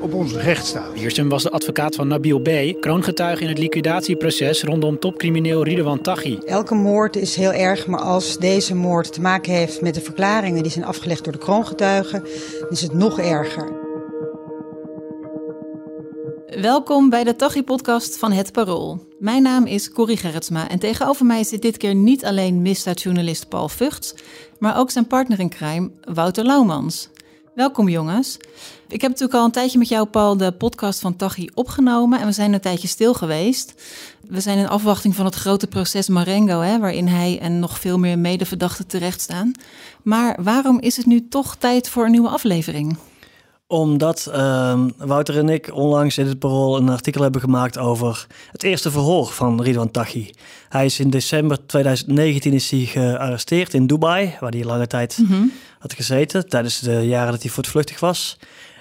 op onze rechtsstaat. Wiersum was de advocaat van Nabil B., kroongetuige in het liquidatieproces rondom topcrimineel Ridwan Taghi. Elke moord is heel erg, maar als deze moord te maken heeft met de verklaringen die zijn afgelegd door de kroongetuigen, is het nog erger. Welkom bij de Taghi-podcast van Het Parool. Mijn naam is Corrie Gerritsma en tegenover mij zit dit keer niet alleen misdaadjournalist Paul Vugts, maar ook zijn partner in crime Wouter Laumans. Welkom jongens. Ik heb natuurlijk al een tijdje met jou, Paul, de podcast van Taghi opgenomen en we zijn een tijdje stil geweest. We zijn in afwachting van het grote proces Marengo, hè, waarin hij en nog veel meer medeverdachten terechtstaan. Maar waarom is het nu toch tijd voor een nieuwe aflevering? Omdat uh, Wouter en ik onlangs in het Parool een artikel hebben gemaakt over het eerste verhoor van Ridwan Taghi. Hij is in december 2019 is hij gearresteerd in Dubai, waar hij lange tijd mm had gezeten, tijdens de jaren dat hij voortvluchtig was.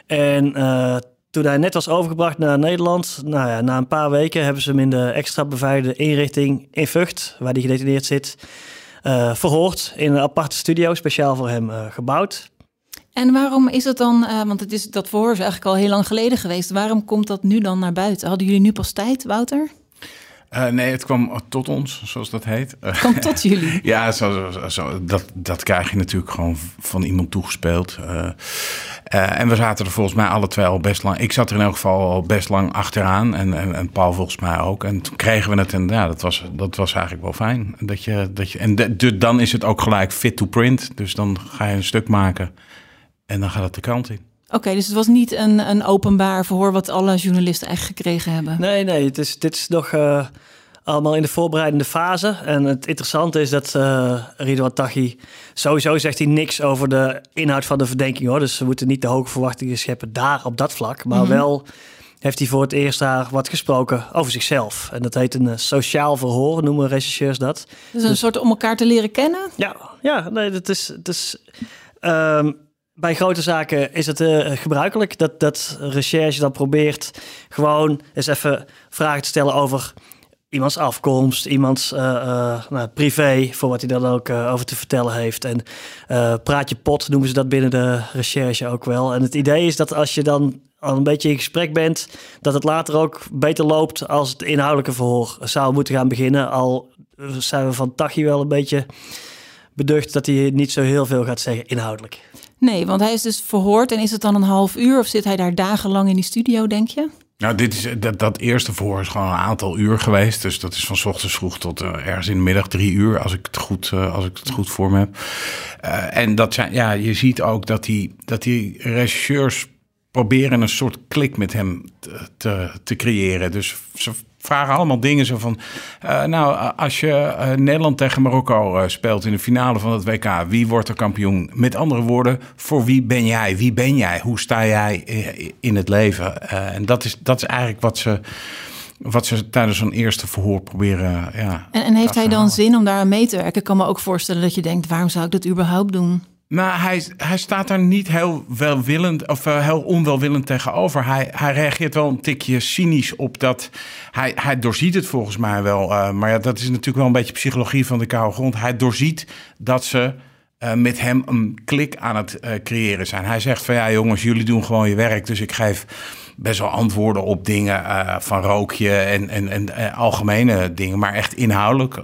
En uh, toen hij net was overgebracht naar Nederland, nou ja, na een paar weken hebben ze hem in de extra beveiligde inrichting in Vught, waar hij gedetineerd zit, uh, verhoord in een aparte studio, speciaal voor hem uh, gebouwd. En waarom is het dan, uh, want het is, dat verhoor is eigenlijk al heel lang geleden geweest. Waarom komt dat nu dan naar buiten? Hadden jullie nu pas tijd, Wouter? Uh, nee, het kwam tot ons, zoals dat heet. Het kwam tot jullie? ja, zo, zo, zo, dat, dat krijg je natuurlijk gewoon van iemand toegespeeld. Uh, uh, en we zaten er volgens mij alle twee al best lang. Ik zat er in elk geval al best lang achteraan. En, en, en Paul volgens mij ook. En toen kregen we het. En ja, dat was, dat was eigenlijk wel fijn. Dat je, dat je, en de, dan is het ook gelijk fit to print. Dus dan ga je een stuk maken. En dan gaat het de krant in. Oké, okay, dus het was niet een, een openbaar verhoor wat alle journalisten eigenlijk gekregen hebben? Nee, nee, het is, dit is nog uh, allemaal in de voorbereidende fase. En het interessante is dat uh, Ridwan Taghi... Sowieso zegt hij niks over de inhoud van de verdenking, hoor. Dus we moeten niet de hoge verwachtingen scheppen daar op dat vlak. Maar mm -hmm. wel heeft hij voor het eerst daar wat gesproken over zichzelf. En dat heet een uh, sociaal verhoor, noemen rechercheurs dat. Dus een dus, soort om elkaar te leren kennen? Ja, ja nee, dat is... Dat is um, bij grote zaken is het uh, gebruikelijk dat, dat recherche dan probeert gewoon eens even vragen te stellen over iemands afkomst, iemands uh, uh, nou, privé, voor wat hij dan ook over te vertellen heeft. En praat je pot noemen ze dat binnen de recherche ook wel. En het idee is dat als je dan al een beetje in gesprek bent, dat het later ook beter loopt als het inhoudelijke verhoor zou moeten gaan beginnen. Al zijn we van Tachi wel een beetje beducht dat hij niet zo heel veel gaat zeggen inhoudelijk. Nee, want hij is dus verhoord en is het dan een half uur of zit hij daar dagenlang in die studio, denk je? Nou, dit is, dat, dat eerste verhoor is gewoon een aantal uur geweest. Dus dat is van s ochtends vroeg tot uh, ergens in de middag drie uur, als ik het goed, uh, als ik het goed voor me heb. Uh, en dat zijn, ja, je ziet ook dat die, dat die regisseurs proberen een soort klik met hem te, te, te creëren. Dus ze vragen allemaal dingen zo van... Uh, nou, als je uh, Nederland tegen Marokko uh, speelt in de finale van het WK... wie wordt er kampioen? Met andere woorden, voor wie ben jij? Wie ben jij? Hoe sta jij in het leven? en dat is, dat is eigenlijk wat ze... Wat ze tijdens zo'n eerste verhoor proberen. Ja, en, en heeft hij dan zin om daar aan mee te werken? Ik kan me ook voorstellen dat je denkt: waarom zou ik dat überhaupt doen? Nou, hij, hij staat daar niet heel welwillend of uh, heel onwelwillend tegenover. Hij, hij reageert wel een tikje cynisch op dat. Hij, hij doorziet het volgens mij wel. Uh, maar ja, dat is natuurlijk wel een beetje psychologie van de koude grond. Hij doorziet dat ze uh, met hem een klik aan het creëren zijn. Hij zegt van ja, jongens, jullie doen gewoon je werk. Dus ik geef best wel antwoorden op dingen van rookje en, en, en algemene dingen. Maar echt inhoudelijk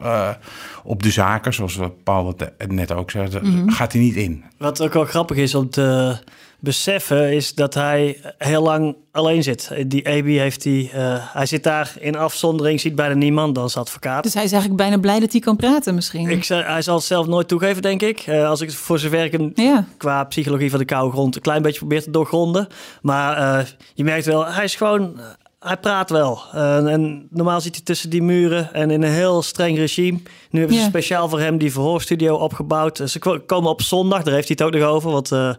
op de zaken, zoals Paul het net ook zei, mm -hmm. gaat hij niet in. Wat ook wel grappig is om te beseffen, is dat hij heel lang alleen zit. Die AB heeft hij, uh, hij zit daar in afzondering, ziet bijna niemand als advocaat. Dus hij is eigenlijk bijna blij dat hij kan praten misschien. Ik, hij zal het zelf nooit toegeven, denk ik. Uh, als ik het voor zover ik hem ja. qua psychologie van de koude grond een klein beetje probeer te doorgronden. Maar uh, je merkt wel, hij is gewoon hij praat wel. Uh, en normaal zit hij tussen die muren en in een heel streng regime. Nu hebben ze speciaal voor hem die verhoorstudio opgebouwd. Ze ko- komen op zondag, daar heeft hij het ook nog over. Want eh,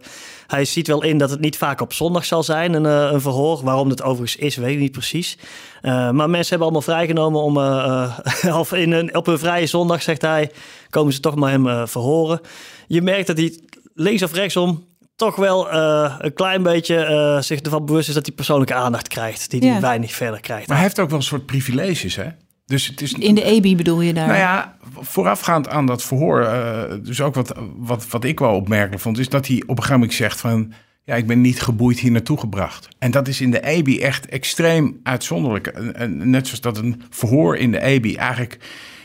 hij ziet wel in dat het niet vaak op zondag zal zijn, een, eh, een verhoor. Waarom dat overigens is, weet ik niet precies. Eh, maar mensen hebben allemaal vrijgenomen om, eh, eh, of in een, op een vrije zondag, zegt hij, komen ze toch maar hem eh, verhoren. Je merkt dat hij links of rechtsom toch wel eh, een klein beetje eh, zich ervan bewust is dat hij persoonlijke aandacht krijgt, die Ja. hij weinig verder krijgt. Maar hij heeft ook wel een soort privileges, hè? Dus het is In de EBI bedoel je daar? Nou ja, voorafgaand aan dat verhoor, eh, dus ook wat, wat, wat ik wel opmerkelijk vond, is dat hij op een gegeven moment zegt van, ja, ik ben niet geboeid hier naartoe gebracht. En dat is in de EBI echt extreem uitzonderlijk. En, en net zoals dat een verhoor in de EBI eigenlijk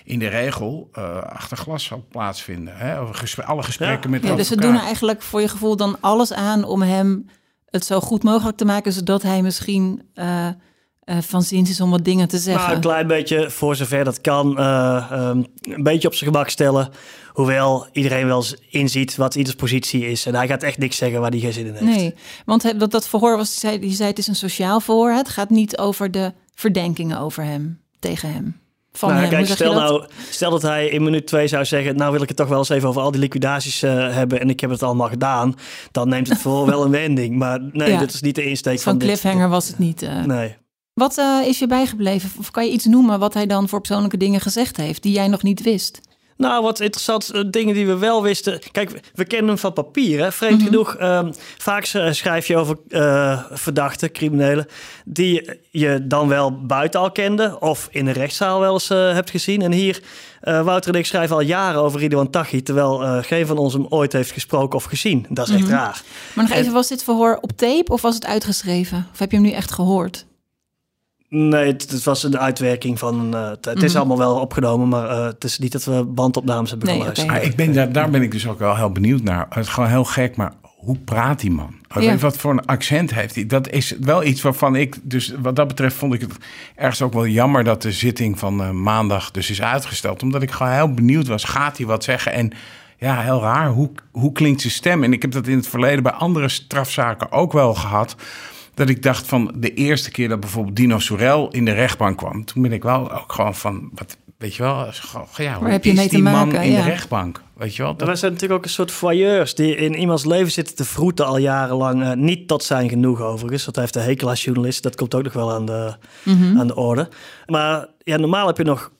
in de regel eh, achter glas zal plaatsvinden. Hè? Of alle gesprekken met Ja, dus ze doen eigenlijk voor je gevoel dan alles aan om hem het zo goed mogelijk te maken, zodat hij misschien eh, eh, van zins is om wat dingen te zeggen. Maar een klein beetje, voor zover dat kan, eh, ehm, een beetje op zijn gemak stellen. Hoewel iedereen wel eens inziet wat ieders positie is. En hij gaat echt niks zeggen waar hij geen zin in heeft. Nee, want dat, dat verhoor was, je zei, je zei het is een sociaal verhoor. Het gaat niet over de verdenkingen over hem, tegen hem. Van Nou, hem, kijk, stel, dat? nou, stel dat hij in minuut 2 zou zeggen... nou wil ik het toch wel eens even over al die liquidaties eh, hebben... en ik heb het allemaal gedaan. Dan neemt het voor wel een wending. Maar nee, Ja. dat is niet de insteek van, Van dit. cliffhanger was het niet. eh. Nee. Wat eh, is je bijgebleven? Of kan je iets noemen wat hij dan voor persoonlijke dingen gezegd heeft... die jij nog niet wist? Nou, wat interessant, eh, dingen die we wel wisten. Kijk, we- kennen hem van papier, hè? vreemd Mhm. genoeg. ehm, vaak s- schrijf je over eh, verdachten, criminelen, die je dan wel buiten al kende of in de rechtszaal wel eens eh, hebt gezien. En hier, eh, Wouter en ik schrijven al jaren over Ridwan Taghi, terwijl eh, geen van ons hem ooit heeft gesproken of gezien. Dat is echt Mhm. raar. Maar nog En- even, was dit verhoor op tape of was het uitgeschreven? Of heb je hem nu echt gehoord? Nee, het, het was een uitwerking van. eh, het, het is Mhm. allemaal wel opgenomen, maar eh, het is niet dat we bandopnames hebben Nee, geluisterd. ik ben daar, daar ben ik dus ook wel heel benieuwd naar. Het is gewoon heel gek, maar hoe praat die man? Ja. Wat voor een accent heeft hij? Dat is wel iets waarvan ik, dus wat dat betreft vond ik het ergens ook wel jammer dat de zitting van eh, maandag dus is uitgesteld. Omdat ik gewoon heel benieuwd was, gaat hij wat zeggen? En ja, heel raar, hoe, hoe klinkt zijn stem? En ik heb dat in het verleden bij andere strafzaken ook wel gehad. Dat ik dacht van de eerste keer dat bijvoorbeeld Dino Sorel in de rechtbank kwam. Toen ben ik wel ook gewoon van, wat, weet je wel, gewoon, ja, hoe heb je is mee te die man maken? in Ja. de rechtbank? Weet je wel? Wij zijn natuurlijk ook een soort voyeurs die in iemands leven zitten te vroeten al jarenlang. eh, niet tot zijn genoeg overigens, hij heeft een hekel als journalist. Dat komt ook nog wel aan de, Mhm. aan de orde. Maar ja, normaal heb je nog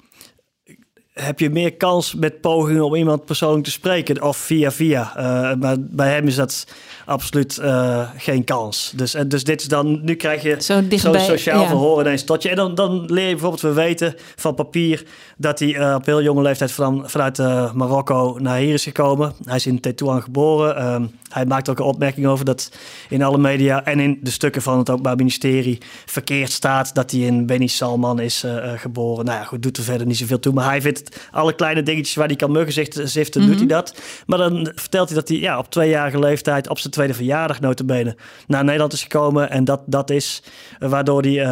heb je meer kans met pogingen om iemand persoonlijk te spreken of via via. Eh, maar bij hem is dat absoluut eh, geen kans. Dus, en dus dit is dan, nu krijg je Zo zo'n dichtbij. sociaal ja. verhoor ineens tot je. En dan, dan leer je bijvoorbeeld, we weten van papier dat hij eh, op heel jonge leeftijd van, vanuit Marokko naar hier is gekomen. Hij is in Tetouan geboren. Ehm, hij maakt ook een opmerking over dat in alle media en in de stukken van het Openbaar Ministerie verkeerd staat dat hij in Beni Salman is eh, eh, geboren. Nou ja, goed, doet er verder niet zoveel toe. Maar hij vindt alle kleine dingetjes waar hij kan muggen ziften, ziften Mhm. doet hij dat. Maar dan vertelt hij dat hij ja, op tweejarige leeftijd, op zijn tweede verjaardag notabene, naar Nederland is gekomen. En dat, dat is eh, waardoor hij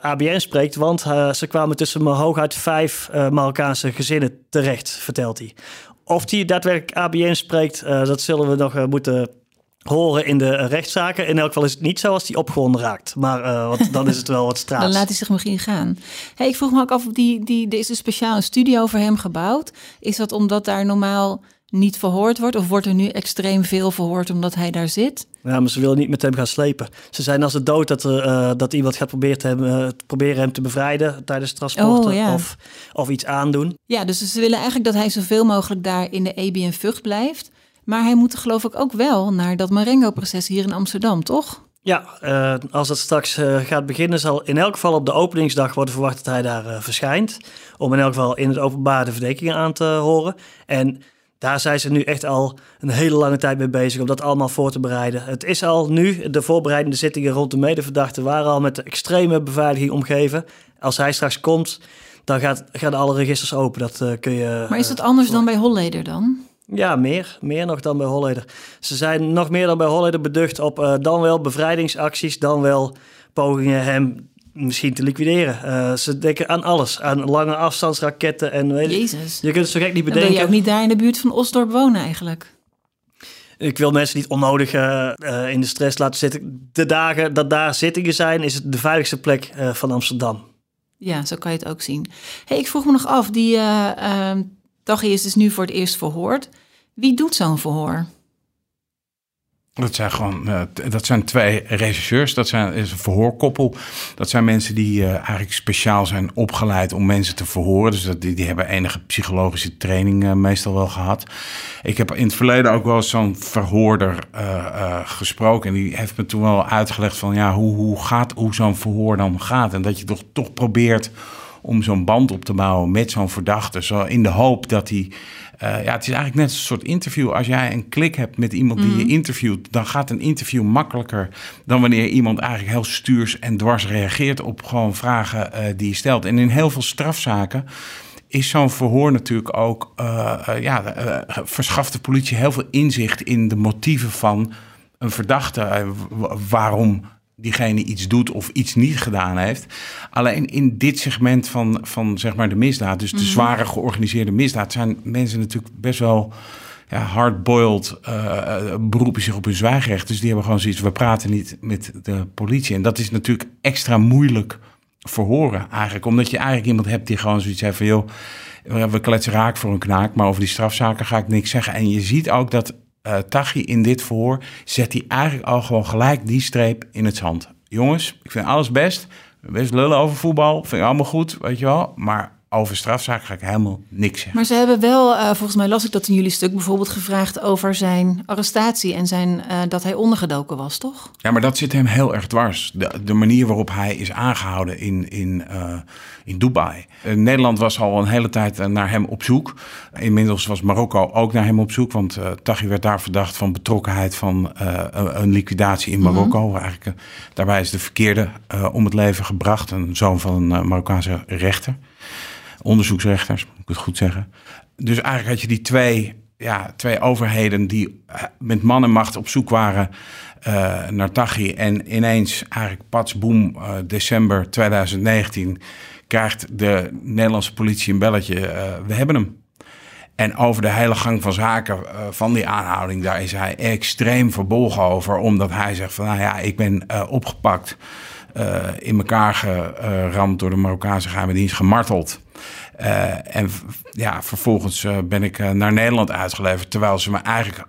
ABN spreekt. Want ze kwamen tussen maar hooguit vijf Marokkaanse gezinnen terecht, vertelt hij. Of hij daadwerkelijk ABN spreekt, eh, dat zullen we nog eh, moeten horen in de rechtszaken. In elk geval is het niet zo als hij opgewonden raakt. Maar eh, want dan is het wel wat straat. Dan laat hij zich misschien gaan. Hey, ik vroeg me ook af, die, die, er is een speciale studio voor hem gebouwd. Is dat omdat daar normaal niet verhoord wordt? Of wordt er nu extreem veel verhoord omdat hij daar zit? Ja, maar ze willen niet met hem gaan slepen. Ze zijn als het dood dat, er, eh, dat iemand gaat proberen, te hem, eh, proberen hem te bevrijden tijdens transporten Oh, ja. of, of iets aandoen. Ja, dus ze willen eigenlijk dat hij zoveel mogelijk daar in de EB en Vught blijft. Maar hij moet geloof ik ook wel naar dat Marengo-proces hier in Amsterdam, toch? Ja, eh, als dat straks gaat beginnen, zal in elk geval op de openingsdag worden verwacht dat hij daar verschijnt. Om in elk geval in het openbaar de verdenkingen aan te horen. En daar zijn ze nu echt al een hele lange tijd mee bezig om dat allemaal voor te bereiden. Het is al nu, de voorbereidende zittingen rond de medeverdachte waren al met extreme beveiliging omgeven. Als hij straks komt, dan gaat, gaan alle registers open. Dat eh, kun je. Maar is eh, dat anders dan bij Holleder dan? ja, meer. Meer nog dan bij Holleder. Ze zijn nog meer dan bij Holleder beducht op eh, dan wel bevrijdingsacties, dan wel pogingen hem misschien te liquideren. Eh, ze denken aan alles. Aan lange afstandsraketten en weet je, Jezus. je kunt het zo gek niet Dan wil bedenken. je ook niet daar in de buurt van Osdorp wonen eigenlijk. ik wil mensen niet onnodig uh, in de stress laten zitten. De dagen dat daar zittingen zijn, is het de veiligste plek uh, van Amsterdam. Ja, zo kan je het ook zien. Hey, ik vroeg me nog af, die uh, is dus nu voor het eerst verhoord. Wie doet zo'n verhoor? Dat zijn gewoon uh, dat zijn twee regisseurs. Dat zijn, is een verhoorkoppel. Dat zijn mensen die uh, eigenlijk speciaal zijn opgeleid om mensen te verhoren. Dus dat, die, die hebben enige psychologische training uh, meestal wel gehad. Ik heb in het verleden ook wel zo'n verhoorder gesproken. En die heeft me toen wel uitgelegd van ja, hoe, hoe, gaat, hoe zo'n verhoor dan gaat. En dat je toch, toch probeert om zo'n band op te bouwen met zo'n verdachte. Zo in de hoop dat hij ja, het is eigenlijk net een soort interview. Als jij een klik hebt met iemand die je mhm. interviewt, dan gaat een interview makkelijker dan wanneer iemand eigenlijk heel stuurs en dwars reageert op gewoon vragen uh, die je stelt. En in heel veel strafzaken is zo'n verhoor natuurlijk ook, uh, ja, verschaft de politie heel veel inzicht in de motieven van een verdachte. waarom diegene iets doet of iets niet gedaan heeft. Alleen in dit segment van, van zeg maar de misdaad, dus de mhm. zware georganiseerde misdaad, zijn mensen natuurlijk best wel ja, hardboiled, uh, beroepen zich op hun zwijgrecht. Dus die hebben gewoon zoiets, we praten niet met de politie. En dat is natuurlijk extra moeilijk verhoren eigenlijk. Omdat je eigenlijk iemand hebt die gewoon zoiets heeft van... joh, we kletsen raak voor een knaak, maar over die strafzaken ga ik niks zeggen. En je ziet ook dat uh, Tachi in dit verhoor zet hij eigenlijk al gewoon gelijk die streep in het zand. Jongens, ik vind alles best. Best lullen over voetbal, vind ik allemaal goed, weet je wel. Maar over strafzaak ga ik helemaal niks zeggen. Maar ze hebben wel, uh, volgens mij las ik dat in jullie stuk bijvoorbeeld gevraagd over zijn arrestatie en zijn, uh, dat hij ondergedoken was, toch? Ja, maar dat zit hem heel erg dwars. De, de manier waarop hij is aangehouden in, in, uh, in Dubai. Nederland was al een hele tijd naar hem op zoek. Inmiddels was Marokko ook naar hem op zoek, want uh, Taghi werd daar verdacht van betrokkenheid van een, een, liquidatie in mhm. Marokko. Mm -hmm. Eigenlijk, daarbij is de verkeerde om het leven gebracht, een zoon van een Marokkaanse rechter onderzoeksrechters, moet ik het goed zeggen. Dus eigenlijk had je die twee, ja, twee overheden die eh, met man en macht op zoek waren uh, naar Taghi. En ineens, eigenlijk pats boem, uh, december 2019, krijgt de Nederlandse politie een belletje. we hebben hem. En over de hele gang van zaken van die aanhouding, daar is hij extreem verbolgen over. Omdat hij zegt van, nou ja, ik ben opgepakt, in elkaar geramd door de Marokkaanse geheime dienst, gemarteld. Uh, en ja, vervolgens uh, ben ik uh, naar Nederland uitgeleverd, terwijl ze me eigenlijk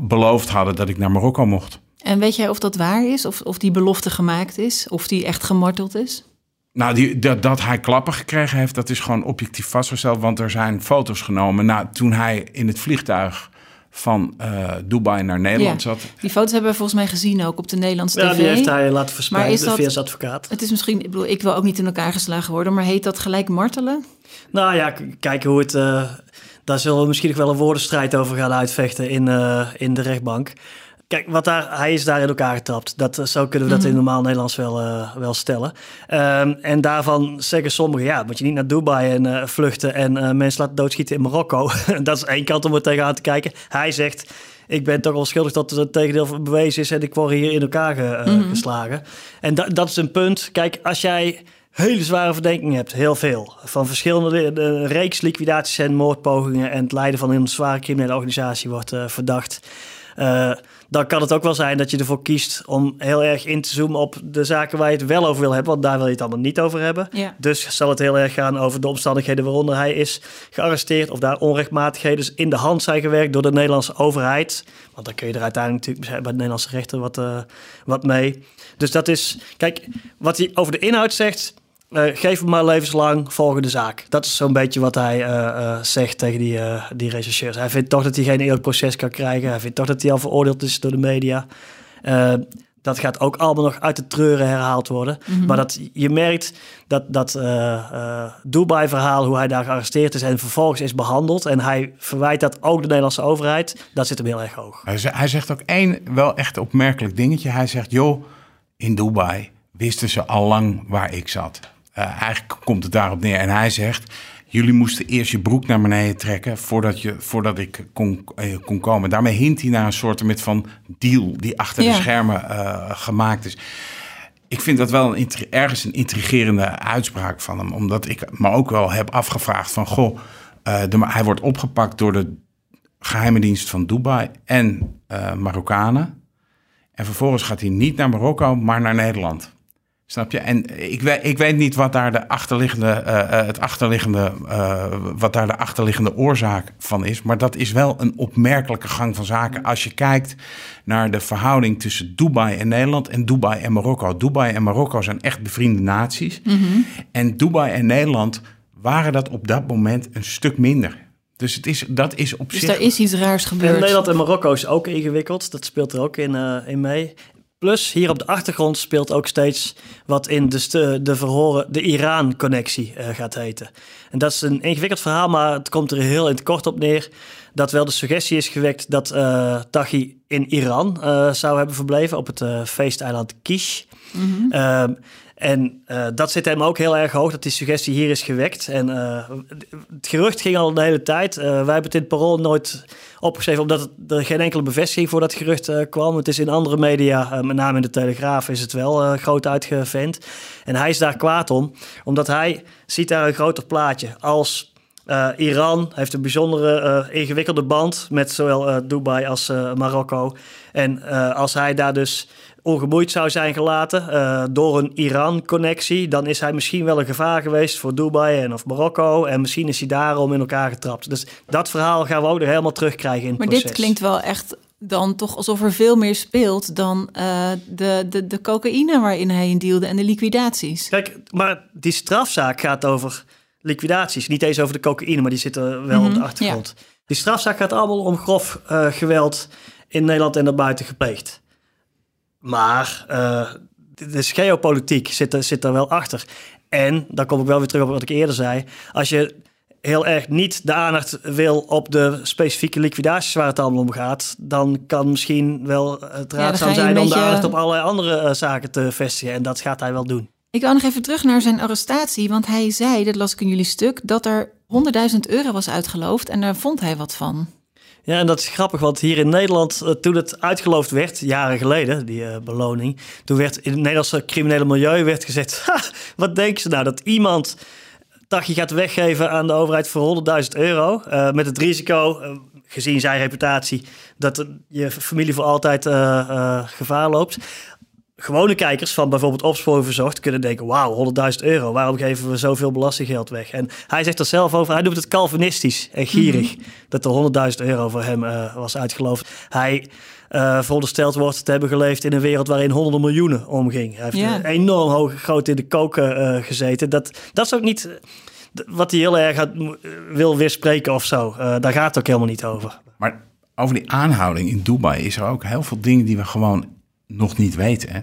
beloofd hadden dat ik naar Marokko mocht. En weet jij of dat waar is? Of, of die belofte gemaakt is? Of die echt gemarteld is? Nou, die, dat, dat hij klappen gekregen heeft, dat is gewoon objectief vastgesteld. Want er zijn foto's genomen. Nou, toen hij in het vliegtuig van uh, Dubai naar Nederland ja, zat. Die foto's hebben we volgens mij gezien ook op de Nederlandse ja, tv. die heeft hij laten verspreiden via zijn advocaat. Het is misschien, ik bedoel, ik wil ook niet in elkaar geslagen worden, maar heet dat gelijk martelen? Nou ja, kijken hoe het... Uh, daar zullen we misschien nog wel een woordenstrijd over gaan uitvechten in, uh, in de rechtbank. Kijk, wat daar, hij is daar in elkaar getapt. Dat, eh, zo kunnen we dat in normaal Nederlands wel, uh, wel stellen. Um, en daarvan zeggen sommigen, ja, moet je niet naar Dubai en uh, vluchten en uh, mensen laten doodschieten in Marokko. dat is één kant om er tegenaan te kijken. Hij zegt, ik ben toch wel schuldig dat het tegendeel bewezen is en ik word hier in elkaar ge, mm -hmm. geslagen. En da dat is een punt. Kijk, als jij hele zware verdenkingen hebt, heel veel. Van verschillende de reeks liquidaties en moordpogingen en het leiden van een zware criminele organisatie wordt verdacht. Uh, dan kan het ook wel zijn dat je ervoor kiest om heel erg in te zoomen op de zaken waar je het wel over wil hebben, want daar wil je het allemaal niet over hebben. Ja. Dus zal het heel erg gaan over de omstandigheden waaronder hij is gearresteerd of daar onrechtmatigheden in de hand zijn gewerkt door de Nederlandse overheid. Want dan kun je er uiteindelijk natuurlijk bij de Nederlandse rechter wat, uh, wat mee. Dus dat is, kijk, wat hij over de inhoud zegt, uh, geef hem maar levenslang volgende zaak. Dat is zo'n beetje wat hij uh, uh, zegt tegen die, die rechercheurs. Hij vindt toch dat hij geen eerlijk proces kan krijgen. Hij vindt toch dat hij al veroordeeld is door de media. dat gaat ook allemaal nog uit de treuren herhaald worden. Mm -hmm. Maar dat, je merkt dat dat Dubai-verhaal, hoe hij daar gearresteerd is en vervolgens is behandeld. En hij verwijt dat ook de Nederlandse overheid. Dat zit hem heel erg hoog. Hij zegt ook één wel echt opmerkelijk dingetje. Hij zegt, joh, in Dubai wisten ze al lang waar ik zat. Uh, eigenlijk komt het daarop neer. En hij zegt: Jullie moesten eerst je broek naar beneden trekken voordat, je, voordat ik kon, uh, kon komen. Daarmee hint hij naar een soort van deal die achter ja. de schermen uh, gemaakt is. Ik vind dat wel een, ergens een intrigerende uitspraak van hem. Omdat ik me ook wel heb afgevraagd van... Goh, de, hij wordt opgepakt door de geheime dienst van Dubai en Marokkanen. En vervolgens gaat hij niet naar Marokko, maar naar Nederland. Snap je? En ik weet, ik weet niet wat daar de achterliggende, uh, het achterliggende, uh, wat daar de achterliggende oorzaak van is. Maar dat is wel een opmerkelijke gang van zaken. Als je kijkt naar de verhouding tussen Dubai en Nederland en Dubai en Marokko. Dubai en Marokko zijn echt bevriende naties. Mhm. En Dubai en Nederland waren dat op dat moment een stuk minder. Dus het is, dat is op Dus zich. daar is iets raars En gebeurd. Nederland en Marokko is ook ingewikkeld. Dat speelt er ook in, eh, in mee. Plus, hier op de achtergrond speelt ook steeds wat in de, de verhoren de Iran-connectie eh, gaat heten. En dat is een ingewikkeld verhaal, maar het komt er heel in het kort op neer dat wel de suggestie is gewekt dat eh Taghi in Iran eh, zou hebben verbleven op het feesteiland Kish. Ehm, en eh, dat zit hem ook heel erg hoog, dat die suggestie hier is gewekt. En eh, het gerucht ging al de hele tijd. Eh, wij hebben het in het parool nooit opgeschreven, omdat er geen enkele bevestiging voor dat gerucht kwam. Het is in andere media, met name in de Telegraaf, is het wel groot uitgevent. En hij is daar kwaad om, omdat hij ziet daar een groter plaatje. Als Iran heeft een bijzondere ingewikkelde band met zowel Dubai als Marokko. En als hij daar dus ongemoeid zou zijn gelaten eh, door een Iran-connectie, dan is hij misschien wel een gevaar geweest voor Dubai en of Marokko. En misschien is hij daarom in elkaar getrapt. Dus dat verhaal gaan we ook nog helemaal terugkrijgen in het Maar proces. dit klinkt wel echt dan toch alsof er veel meer speelt dan eh, de, de, de cocaïne waarin hij in dealde en de liquidaties. Kijk, maar die strafzaak gaat over liquidaties. Niet eens over de cocaïne, maar die zitten wel op de Mhm, achtergrond. Die strafzaak gaat allemaal om grof eh, geweld in Nederland en daarbuiten gepleegd. Maar dit is geopolitiek, zit er, zit er wel achter. En, dan kom ik wel weer terug op wat ik eerder zei. Als je heel erg niet de aandacht wil op de specifieke liquidaties waar het allemaal om gaat, dan kan misschien wel het raadzaam zijn om de aandacht op allerlei andere eh, zaken te vestigen. En dat gaat hij wel doen. Ik wou nog even terug naar zijn arrestatie, want hij zei, dat las ik in jullie stuk, dat er 100.000 euro was uitgeloofd en daar vond hij wat van. Ja, en dat is grappig, want hier in Nederland, eh, toen het uitgeloofd werd, jaren geleden, die eh, beloning, toen werd in het Nederlandse criminele milieu werd gezegd, "Ha, wat denken ze nou, dat iemand dagje gaat weggeven aan de overheid voor 100.000 euro, eh, met het risico, gezien zijn reputatie, dat je familie voor altijd gevaar loopt. Gewone kijkers van bijvoorbeeld Opsporing Verzocht kunnen denken... wauw, 100.000 euro, waarom geven we zoveel belastinggeld weg? En hij zegt er zelf over, hij noemt het Calvinistisch en gierig... dat er 100.000 euro voor hem eh, was uitgeloofd. Hij eh verondersteld wordt te hebben geleefd in een wereld... waarin honderden miljoenen omging. Hij heeft enorm hoog groot in de koken eh, gezeten. Dat, dat is ook niet wat hij heel erg had, wil weerspreken of zo. Daar gaat het ook helemaal niet over. Maar over die aanhouding in Dubai is er ook heel veel dingen die we gewoon nog niet weten. Hè?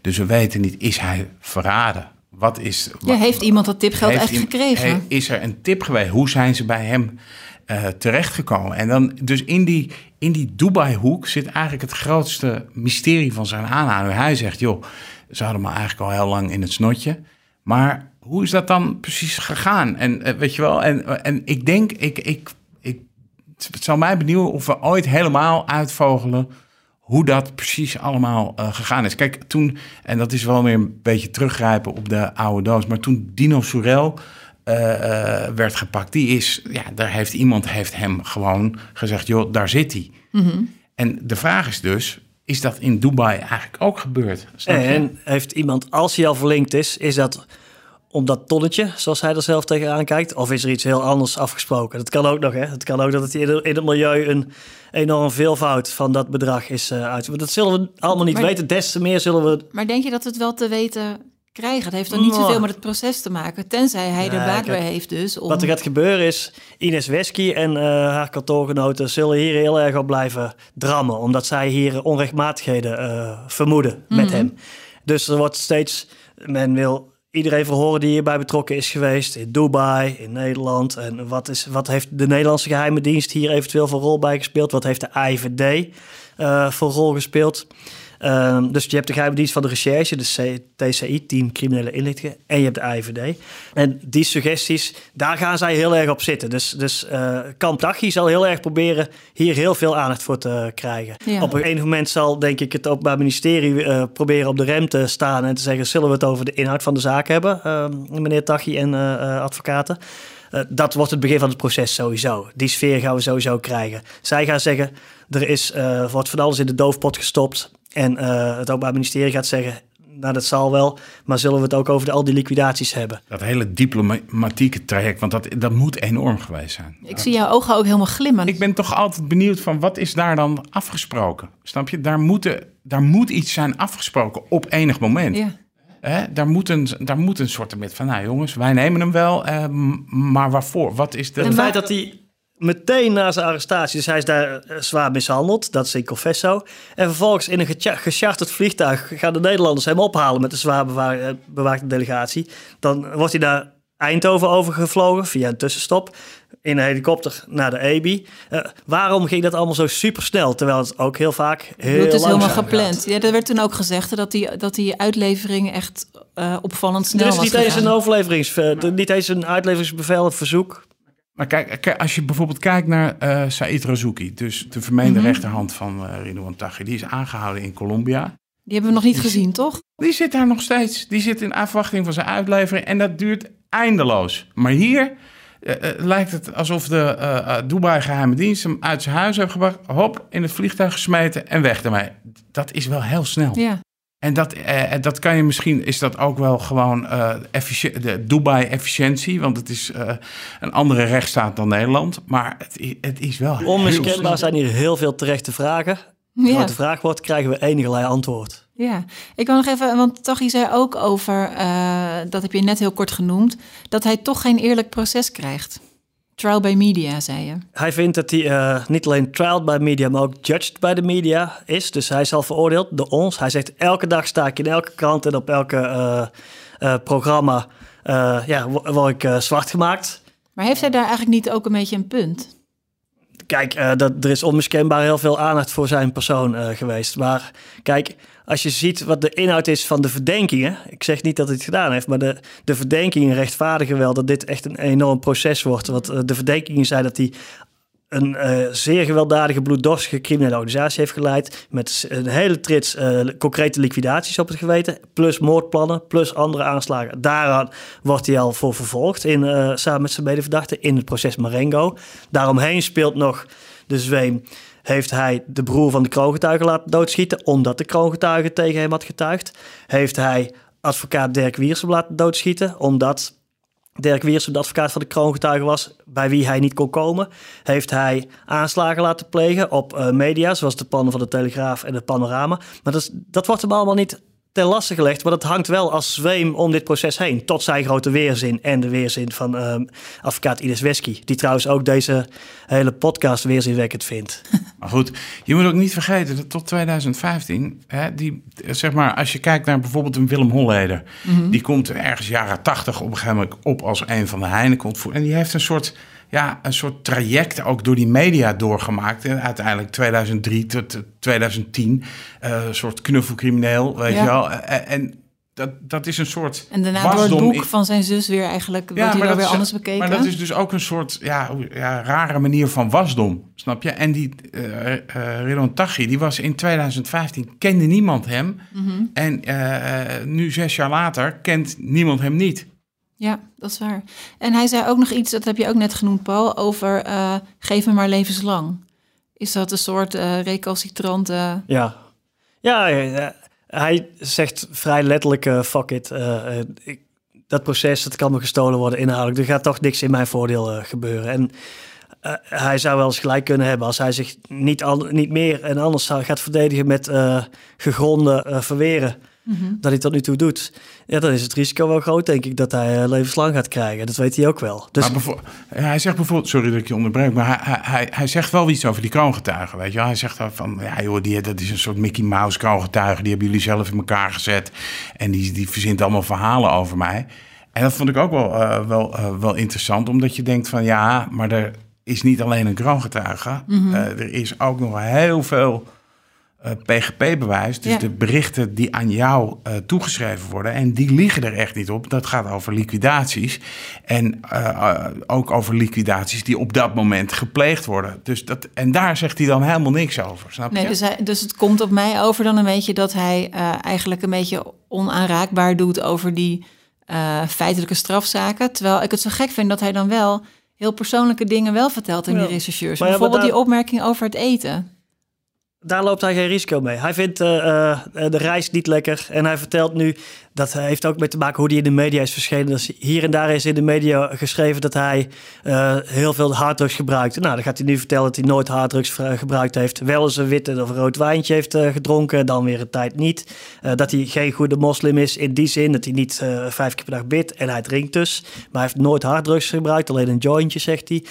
Dus we weten niet, is hij verraden? Wat is... Ja, heeft iemand dat tipgeld echt gekregen? is er een tip geweest? Hoe zijn ze bij hem eh, terechtgekomen? En dan, dus in die, in die Dubai-hoek zit eigenlijk het grootste mysterie van zijn aanhouding. Hij zegt, joh, ze hadden me eigenlijk al heel lang in het snotje. Maar hoe is dat dan precies gegaan? En eh, weet je wel, en, en ik denk, ik, ik, ik, het zou mij benieuwen of we ooit helemaal uitvogelen hoe dat precies allemaal eh, gegaan is. Kijk, toen, en dat is wel weer een beetje teruggrijpen op de oude doos, maar toen Dino Soerel eh, eh, werd gepakt, die is, ja, daar heeft iemand heeft hem gewoon gezegd, joh, daar zit hij. Mhm. En de vraag is dus, is dat in Dubai eigenlijk ook gebeurd? En heeft iemand, als hij al verlinkt is, is dat om dat tonnetje, zoals hij er zelf tegenaan kijkt? Of is er iets heel anders afgesproken? Dat kan ook nog, hè? Het kan ook dat het in het milieu een enorm veelvoud van dat bedrag is eh uit. Maar dat zullen we allemaal niet Maar- weten. Des te meer zullen we... Maar denk je dat we het wel te weten krijgen? Het heeft dan niet Nou. zoveel met het proces te maken, tenzij hij de kijk, weer heeft dus. Om... Wat er gaat gebeuren is, Ines Wesky en eh, haar kantoorgenoten zullen hier heel erg op blijven drammen. Omdat zij hier onrechtmatigheden eh, vermoeden met Mhm. hem. Dus er wordt steeds, men wil iedereen verhoren die hierbij betrokken is geweest. In Dubai, in Nederland. En wat, is, wat heeft de Nederlandse geheime dienst hier eventueel voor rol bij gespeeld? Wat heeft de IVD eh, voor rol gespeeld? Ehm, dus je hebt de geheime dienst van de recherche, de TCI, Team Criminele Inlichtingen, en je hebt de IVD. En die suggesties, daar gaan zij heel erg op zitten. Dus, dus Kamp Tachi zal heel erg proberen hier heel veel aandacht voor te krijgen. Ja. Op een enig moment zal, denk ik, het Openbaar Ministerie eh, proberen op de rem te staan en te zeggen: zullen we het over de inhoud van de zaak hebben, ehm, meneer Tachi en eh, advocaten? dat wordt het begin van het proces sowieso. Die sfeer gaan we sowieso krijgen. Zij gaan zeggen, er is, uh, wordt van alles in de doofpot gestopt. En uh, het Openbaar Ministerie gaat zeggen, nou dat zal wel, maar zullen we het ook over de, al die liquidaties hebben? Dat hele diplomatieke traject, want dat, dat moet enorm geweest zijn. Ik zie jouw ogen ook helemaal glimmen. Ik ben toch altijd benieuwd van wat is daar dan afgesproken? Snap je? Daar, moeten, daar moet iets zijn afgesproken op enig moment. Ja. Hè, daar, moet een, daar moet een soort met van, nou jongens, wij nemen hem wel, eh, maar waarvoor? Wat is de... Het feit dat hij meteen na zijn arrestatie, dus hij is daar eh, zwaar mishandeld, dat is in Confesso. En vervolgens in een gecharterd vliegtuig gaan de Nederlanders hem ophalen met een zwaar bewaar, bewaakte delegatie. Dan wordt hij naar Eindhoven overgevlogen via een tussenstop in een helikopter naar de EBI. Uh, waarom ging dat allemaal zo super snel? Terwijl het ook heel vaak heel Het is helemaal gepland. Ja, er werd toen ook gezegd dat die, dat die uitlevering echt uh, opvallend snel was. Er is niet eens een overleverings, niet eens een uitleveringsbevel, een verzoek. Maar kijk, als je bijvoorbeeld kijkt naar uh, Said Razouki, dus de vermeende mm -hmm. rechterhand van uh, Ridouan Taghi, die is aangehouden in Colombia. Die hebben we nog niet die gezien, toch? Die zit daar nog steeds. Die zit in afwachting van zijn uitlevering en dat duurt eindeloos. Maar hier uh, lijkt het alsof de Dubai geheime dienst hem uit zijn huis heeft gebracht, hop, in het vliegtuig gesmeten en weg ermee. Dat is wel heel snel. Ja. En dat, eh, dat kan je misschien, is dat ook wel gewoon uh, de Dubai-efficiëntie, want het is uh, een andere rechtsstaat dan Nederland. Maar het, het is wel. Onmiskenbaar zijn hier heel veel terechte vragen. Ja. Als de vraag wordt, krijgen we enigerlei antwoord. Ja, ik wil nog even, want Tachi zei ook over, uh, dat heb je net heel kort genoemd, dat hij toch geen eerlijk proces krijgt. Trial by media, zei je. Hij vindt dat hij uh, niet alleen trial by media, maar ook judged by the media is. Dus hij is al veroordeeld door ons. Hij zegt elke dag sta ik in elke krant en op elke uh, uh, programma ja, word ik zwart gemaakt. Maar heeft hij daar eigenlijk niet ook een beetje een punt? Kijk, dat, er is onmiskenbaar heel veel aandacht voor zijn persoon geweest. Maar kijk, als je ziet wat de inhoud is van de verdenkingen. Ik zeg niet dat hij het gedaan heeft, maar de, de verdenkingen rechtvaardigen wel dat dit echt een enorm proces wordt. Want de verdenkingen zijn dat hij een uh, zeer gewelddadige, bloeddorstige criminele organisatie heeft geleid. Met een hele trits uh, concrete liquidaties op het geweten. Plus moordplannen, plus andere aanslagen. Daaraan wordt hij al voor vervolgd. In, samen met zijn medeverdachten in het proces Marengo. Daaromheen speelt nog de zweem heeft hij de broer van de kroongetuige laten doodschieten, omdat de kroongetuige tegen hem had getuigd? Heeft hij advocaat Dirk Wiersum laten doodschieten, omdat Dirk Wiersum de advocaat van de kroongetuige was, bij wie hij niet kon komen? Heeft hij aanslagen laten plegen op uh, media, zoals de pannen van de Telegraaf en het Panorama? Maar dat, dat wordt hem allemaal niet ten laste gelegd. Maar dat hangt wel als zweem om dit proces heen. Tot zijn grote weerzin en de weerzin van um, advocaat Ines Wesky. Die trouwens ook deze hele podcast weerzinwekkend vindt. Maar goed, je moet ook niet vergeten dat tot 2015, hè, die, zeg maar, als je kijkt naar bijvoorbeeld een Willem Holleder, mm -hmm. die komt ergens jaren 80 op een gegeven moment op als een van de Heineken. En die heeft een soort ja, een soort traject ook door die media doorgemaakt. En uiteindelijk 2003 tot 2010, uh, een soort knuffelcrimineel, weet ja. je wel. En, en dat, dat is een soort. En daarna door het boek van zijn zus weer eigenlijk. Ja, wordt hij weer anders bekeken. Maar dat is dus ook een soort ja, ja, rare manier van wasdom. Snap je? En die uh, uh, Taghi, die was in 2015, kende niemand hem. Mm -hmm. En uh, nu, zes jaar later, kent niemand hem niet. Ja, dat is waar. En hij zei ook nog iets, dat heb je ook net genoemd, Paul, over uh, geef me maar levenslang. Is dat een soort uh, recalcitrante... Ja. Ja, ja, hij zegt vrij letterlijk, fuck it. Ik, dat proces, dat kan me gestolen worden inhoudelijk. Er gaat toch niks in mijn voordeel gebeuren. En hij zou wel eens gelijk kunnen hebben als hij zich niet, al, niet meer en anders gaat verdedigen met gegronde verweren mm-hmm. dat hij tot nu toe doet. Ja, dan is het risico wel groot, denk ik, dat hij uh, levenslang gaat krijgen. Dat weet hij ook wel. Dus... Maar hij zegt bijvoorbeeld, sorry dat ik je onderbreek, maar hij, hij, hij zegt wel iets over die kroongetuigen, weet je wel. Hij zegt van, ja joh, die, dat is een soort Mickey Mouse kroongetuigen, die hebben jullie zelf in elkaar gezet. En die, die verzint allemaal verhalen over mij. En dat vond ik ook wel, uh, wel, uh, wel interessant, omdat je denkt van, ja, maar er is niet alleen een kroongetuige. Mm-hmm. er is ook nog heel veel uh, PGP-bewijs, dus Ja. de berichten die aan jou eh, toegeschreven worden, en die liggen er echt niet op. Dat gaat over liquidaties en eh, eh, ook over liquidaties die op dat moment gepleegd worden. Dus dat, en daar zegt hij dan helemaal niks over, snap Nee, je? dus, hij, dus het komt op mij over dan een beetje dat hij eh, eigenlijk een beetje onaanraakbaar doet over die eh, feitelijke strafzaken. Terwijl ik het zo gek vind dat hij dan wel heel persoonlijke dingen wel vertelt in Ja. die rechercheurs. Ja, Bijvoorbeeld die opmerking over het eten. Daar loopt hij geen risico mee. Hij vindt eh, eh, de reis niet lekker. En hij vertelt nu, dat heeft ook mee te maken hoe hij in de media is verschenen. Dus hier en daar is in de media geschreven dat hij eh, heel veel harddrugs gebruikt. Nou, dan gaat hij nu vertellen dat hij nooit harddrugs gebruikt heeft. Wel eens een witte of rood wijntje heeft gedronken, dan weer een tijd niet. Dat hij geen goede moslim is in die zin dat hij niet vijf keer per dag bidt. En hij drinkt dus. Maar hij heeft nooit harddrugs gebruikt, alleen een jointje, zegt hij.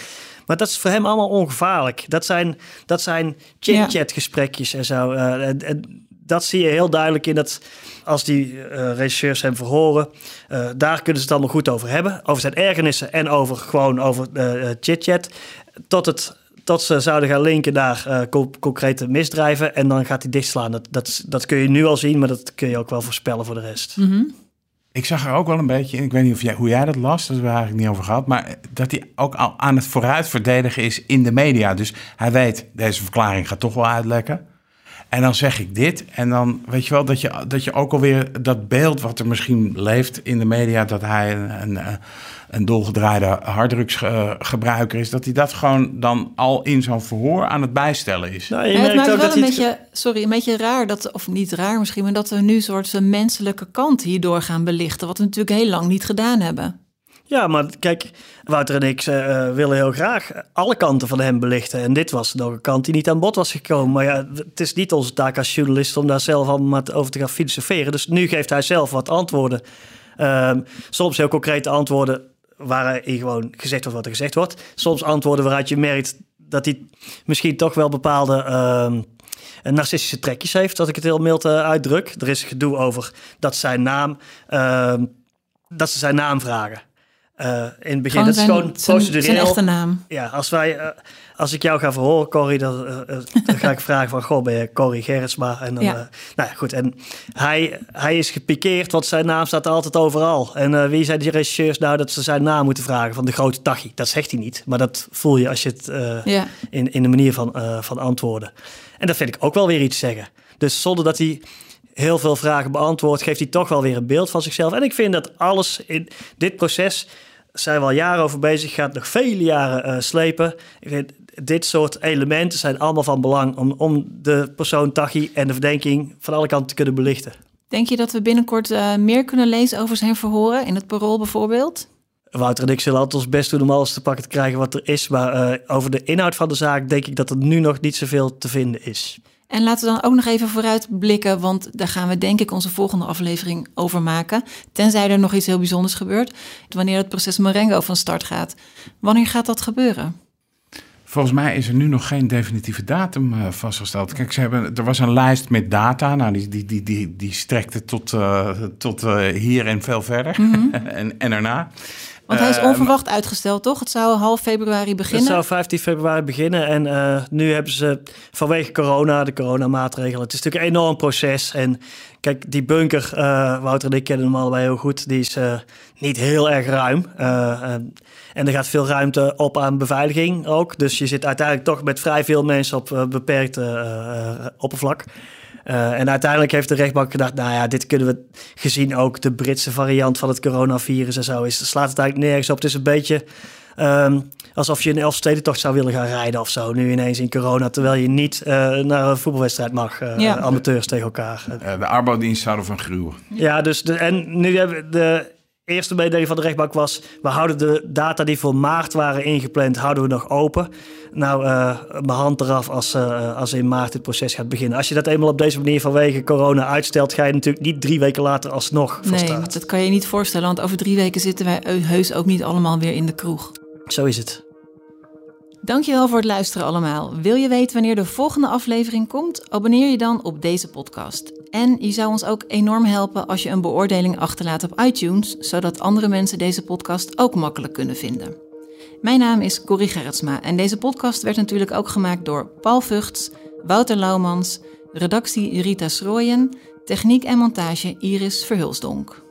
Maar dat is voor hem allemaal ongevaarlijk. Dat zijn, dat zijn chit-chat gesprekjes en zo. Eh, en, en dat zie je heel duidelijk in dat als die eh regisseurs hem verhoren, eh, daar kunnen ze het allemaal goed over hebben. Over zijn ergernissen en over gewoon over eh, eh, chit-chat. Tot, het, tot ze zouden gaan linken naar eh, co- concrete misdrijven. En dan gaat hij dichtslaan. Dat, dat, dat kun je nu al zien, maar dat kun je ook wel voorspellen voor de rest. Mhm. Ik zag er ook wel een beetje in. Ik weet niet of jij, hoe jij dat las, daar hebben we eigenlijk niet over gehad. Maar dat hij ook al aan het vooruit verdedigen is in de media. Dus hij weet, deze verklaring gaat toch wel uitlekken. En dan zeg ik dit. En dan weet je wel dat je, dat je ook alweer dat beeld wat er misschien leeft in de media. dat hij een, een, een dolgedraaide harddrugsgebruiker is. Dat hij dat gewoon dan al in zo'n verhoor aan het bijstellen is. Nou, je Ja, het merkt maakt ook wel dat een beetje, sorry, een beetje raar dat, of niet raar misschien, maar dat we nu een soort zijn menselijke kant hierdoor gaan belichten, wat we natuurlijk heel lang niet gedaan hebben. Ja, maar kijk, Wouter en ik eh, willen heel graag alle kanten van hem belichten. En dit was nog een kant die niet aan bod was gekomen. Maar ja, het is niet onze taak als journalist om daar zelf allemaal over te gaan filosoferen. Dus nu geeft hij zelf wat antwoorden. Ehm, soms heel concrete antwoorden waarin gewoon gezegd wordt wat er gezegd wordt. Soms antwoorden waaruit je merkt dat hij misschien toch wel bepaalde... ehm, narcistische trekjes heeft, dat ik het heel mild eh, uitdruk. Er is gedoe over dat zijn naam, ehm, dat ze zijn naam vragen. Eh, in het begin, dat is gewoon zijn, procedureel. zijn echte naam. Ja, als, wij, eh, als ik jou ga verhoren, Corrie, dan, eh, dan ga ik vragen van... Goh, ben je Corrie Gerritsma? En dan, Ja. nou ja, goed. En hij, hij is gepikeerd, want zijn naam staat altijd overal. En wie zijn die regisseurs nou dat ze zijn naam moeten vragen van de grote Tachi? Dat zegt hij niet, maar dat voel je als je het Ja. in, in de manier van, van antwoorden. En dat vind ik ook wel weer iets zeggen. Dus zonder dat hij heel veel vragen beantwoordt, geeft hij toch wel weer een beeld van zichzelf. En ik vind dat alles in dit proces zijn we al jaren over bezig, gaat nog vele jaren eh, slepen. Ik vind, dit soort elementen zijn allemaal van belang om, om de persoon Tachi en de verdenking van alle kanten te kunnen belichten. Denk je dat we binnenkort eh, meer kunnen lezen over zijn verhoren, in het parool bijvoorbeeld? Wouter en ik zullen altijd ons best doen om alles te pakken te krijgen wat er is. Maar eh, over de inhoud van de zaak denk ik dat er nu nog niet zoveel te vinden is. En laten we dan ook nog even vooruit blikken, want daar gaan we denk ik onze volgende aflevering over maken. Tenzij er nog iets heel bijzonders gebeurt, wanneer het proces Marengo van start gaat. Wanneer gaat dat gebeuren? Volgens mij is er nu nog geen definitieve datum eh, vastgesteld. Kijk, ze hebben, er was een lijst met data. Nou, die, die, die, die, die strekte tot, eh, tot eh, hier en veel verder. en, en erna. Want hij is Eh, onverwacht uitgesteld, toch? Het zou half februari Het beginnen. zou 15 februari beginnen en eh, nu hebben ze vanwege corona, de coronamaatregelen, het is natuurlijk een enorm proces. En kijk, die bunker, eh, Wouter en ik kennen hem allebei heel goed, die is eh, niet heel erg ruim. En, en er gaat veel ruimte op aan beveiliging ook. Dus je zit uiteindelijk toch met vrij veel mensen op beperkt eh, oppervlak. Eh, en uiteindelijk heeft de rechtbank gedacht, nou ja, dit kunnen we gezien ook de Britse variant van het coronavirus en zo is, slaat het eigenlijk nergens op. Het is een beetje ehm, alsof je een Elfstedentocht zou willen gaan rijden of zo, nu ineens in corona, terwijl je niet eh, naar een voetbalwedstrijd mag, eh, Ja. amateurs tegen elkaar. Eh, de arbodienst zouden van gruwen. Ja, dus de, en nu hebben we de eerste mededeling van de rechtbank was, we houden de data die voor maart waren ingepland, houden we nog open. Nou, eh, mijn hand eraf als, eh, als in maart het proces gaat beginnen. Als je dat eenmaal op deze manier vanwege corona uitstelt, ga je natuurlijk niet drie weken later alsnog van Nee, start. dat kan je niet voorstellen, want over drie weken zitten wij heus ook niet allemaal weer in de kroeg. Zo is het. Dankjewel voor het luisteren allemaal. Wil je weten wanneer de volgende aflevering komt? Abonneer je dan op deze podcast. En je zou ons ook enorm helpen als je een beoordeling achterlaat op iTunes, zodat andere mensen deze podcast ook makkelijk kunnen vinden. Mijn naam is Corrie Gerritsma en deze podcast werd natuurlijk ook gemaakt door Paul Vugts, Wouter Laumans, redactie Rita Schrooyen, techniek en montage Iris Verhulsdonk.